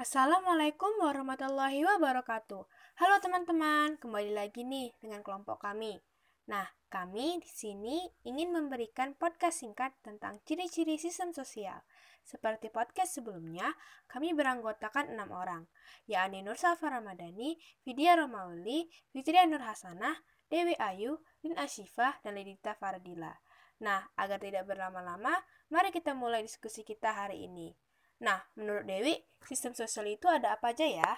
Assalamualaikum warahmatullahi wabarakatuh. Halo teman-teman, kembali lagi nih dengan kelompok kami. Nah, kami di sini ingin memberikan podcast singkat tentang ciri-ciri sistem sosial. Seperti podcast sebelumnya, kami beranggotakan enam orang, yakni Nur Safa Ramadhani, Vidya Romauli, Fitria Nur Hasanah, Dewi Ayu, Lin Ashifah, dan Lidita Faradila. Nah, agar tidak berlama-lama, mari kita mulai diskusi kita hari ini. Nah, menurut Dewi, sistem sosial itu ada apa aja ya?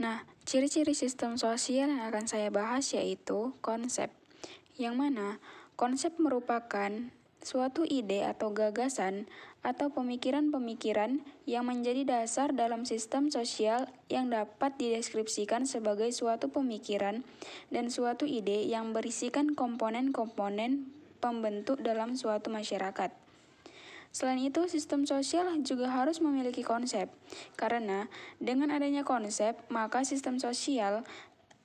Nah, ciri-ciri sistem sosial yang akan saya bahas yaitu konsep. Yang mana konsep merupakan suatu ide atau gagasan atau pemikiran-pemikiran yang menjadi dasar dalam sistem sosial yang dapat dideskripsikan sebagai suatu pemikiran dan suatu ide yang berisikan komponen-komponen pembentuk dalam suatu masyarakat. Selain itu, sistem sosial juga harus memiliki konsep, karena dengan adanya konsep, maka sistem sosial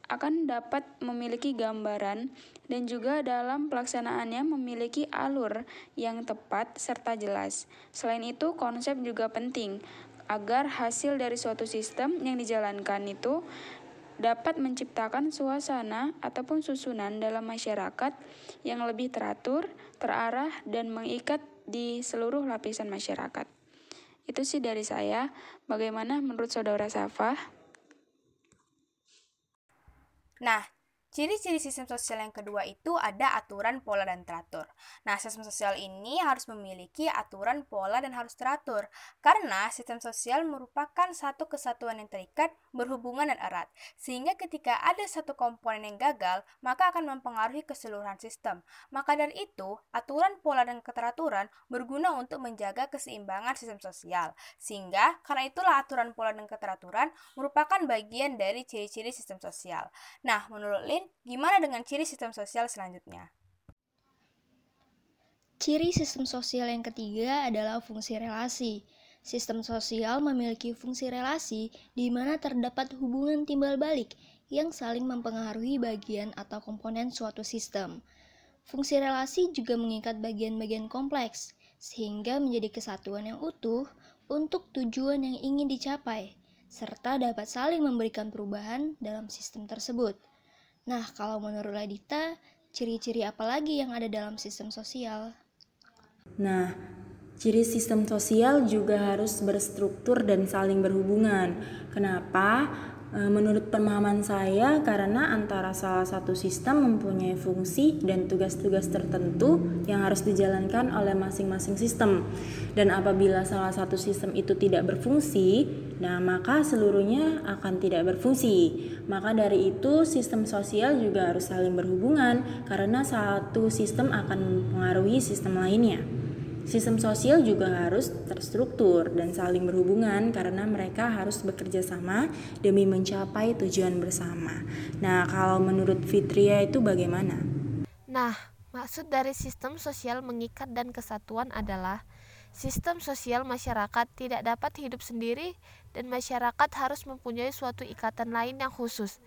akan dapat memiliki gambaran dan juga dalam pelaksanaannya memiliki alur yang tepat serta jelas. Selain itu, konsep juga penting agar hasil dari suatu sistem yang dijalankan itu dapat menciptakan suasana ataupun susunan dalam masyarakat yang lebih teratur, terarah, dan mengikat di seluruh lapisan masyarakat. Itu sih dari saya. Bagaimana menurut saudara Safa? Nah, Ciri-ciri sistem sosial yang kedua itu ada aturan, pola, dan teratur. Nah, sistem sosial ini harus memiliki aturan, pola, dan harus teratur. Karena sistem sosial merupakan satu kesatuan yang terikat, berhubungan, dan erat. Sehingga ketika ada satu komponen yang gagal, maka akan mempengaruhi keseluruhan sistem. Maka dari itu, aturan, pola, dan keteraturan berguna untuk menjaga keseimbangan sistem sosial. Sehingga, karena itulah aturan, pola, dan keteraturan merupakan bagian dari ciri-ciri sistem sosial. Nah, menurut Lin, gimana dengan ciri sistem sosial selanjutnya? Ciri sistem sosial yang ketiga adalah fungsi relasi. Sistem sosial memiliki fungsi relasi di mana terdapat hubungan timbal balik yang saling mempengaruhi bagian atau komponen suatu sistem. Fungsi relasi juga mengikat bagian-bagian kompleks, sehingga menjadi kesatuan yang utuh untuk tujuan yang ingin dicapai, serta dapat saling memberikan perubahan dalam sistem tersebut. Nah, kalau menurut Ladita, ciri-ciri apa lagi yang ada dalam sistem sosial? Nah, ciri sistem sosial juga harus berstruktur dan saling berhubungan. Kenapa? E, menurut pemahaman saya, karena antara salah satu sistem mempunyai fungsi dan tugas-tugas tertentu yang harus dijalankan oleh masing-masing sistem, dan apabila salah satu sistem itu tidak berfungsi, nah maka seluruhnya akan tidak berfungsi. Maka dari itu, sistem sosial juga harus saling berhubungan, karena satu sistem akan mempengaruhi sistem lainnya. Sistem sosial juga harus terstruktur dan saling berhubungan karena mereka harus bekerja sama demi mencapai tujuan bersama. Nah, kalau menurut Fitria itu bagaimana? Nah, maksud dari sistem sosial mengikat dan kesatuan adalah sistem sosial masyarakat tidak dapat hidup sendiri dan masyarakat harus mempunyai suatu ikatan lain yang khusus.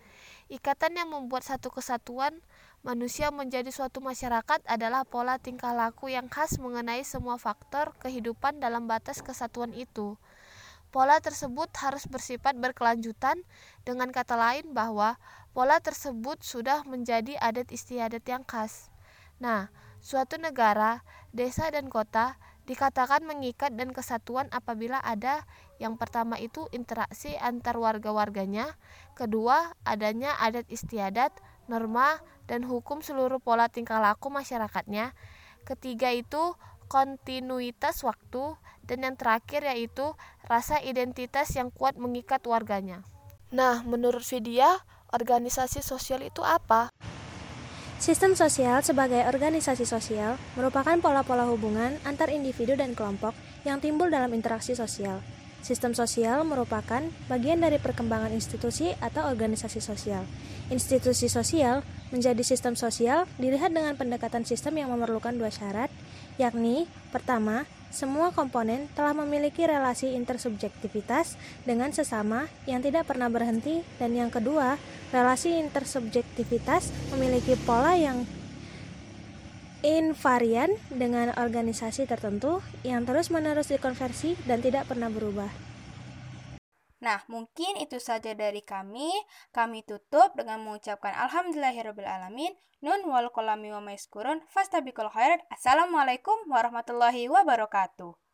Ikatan yang membuat satu kesatuan manusia menjadi suatu masyarakat adalah pola tingkah laku yang khas mengenai semua faktor kehidupan dalam batas kesatuan itu. Pola tersebut harus bersifat berkelanjutan, dengan kata lain bahwa pola tersebut sudah menjadi adat istiadat yang khas. Nah, suatu negara, desa, dan kota dikatakan mengikat dan kesatuan apabila ada yang pertama itu interaksi antar warga-warganya, kedua adanya adat istiadat, norma, dan hukum seluruh pola tingkah laku masyarakatnya. Ketiga itu kontinuitas waktu dan yang terakhir yaitu rasa identitas yang kuat mengikat warganya. Nah, menurut Vidya, organisasi sosial itu apa? Sistem sosial sebagai organisasi sosial merupakan pola-pola hubungan antar individu dan kelompok yang timbul dalam interaksi sosial. Sistem sosial merupakan bagian dari perkembangan institusi atau organisasi sosial. Institusi sosial menjadi sistem sosial dilihat dengan pendekatan sistem yang memerlukan dua syarat, yakni pertama, semua komponen telah memiliki relasi intersubjektivitas dengan sesama yang tidak pernah berhenti dan yang kedua, relasi intersubjektivitas memiliki pola yang invarian dengan organisasi tertentu yang terus-menerus dikonversi dan tidak pernah berubah. Nah, mungkin itu saja dari kami. Kami tutup dengan mengucapkan Alhamdulillahirrahmanirrahim. Nun wal kolami wa maiskurun. Fastabikul khairat. Assalamualaikum warahmatullahi wabarakatuh.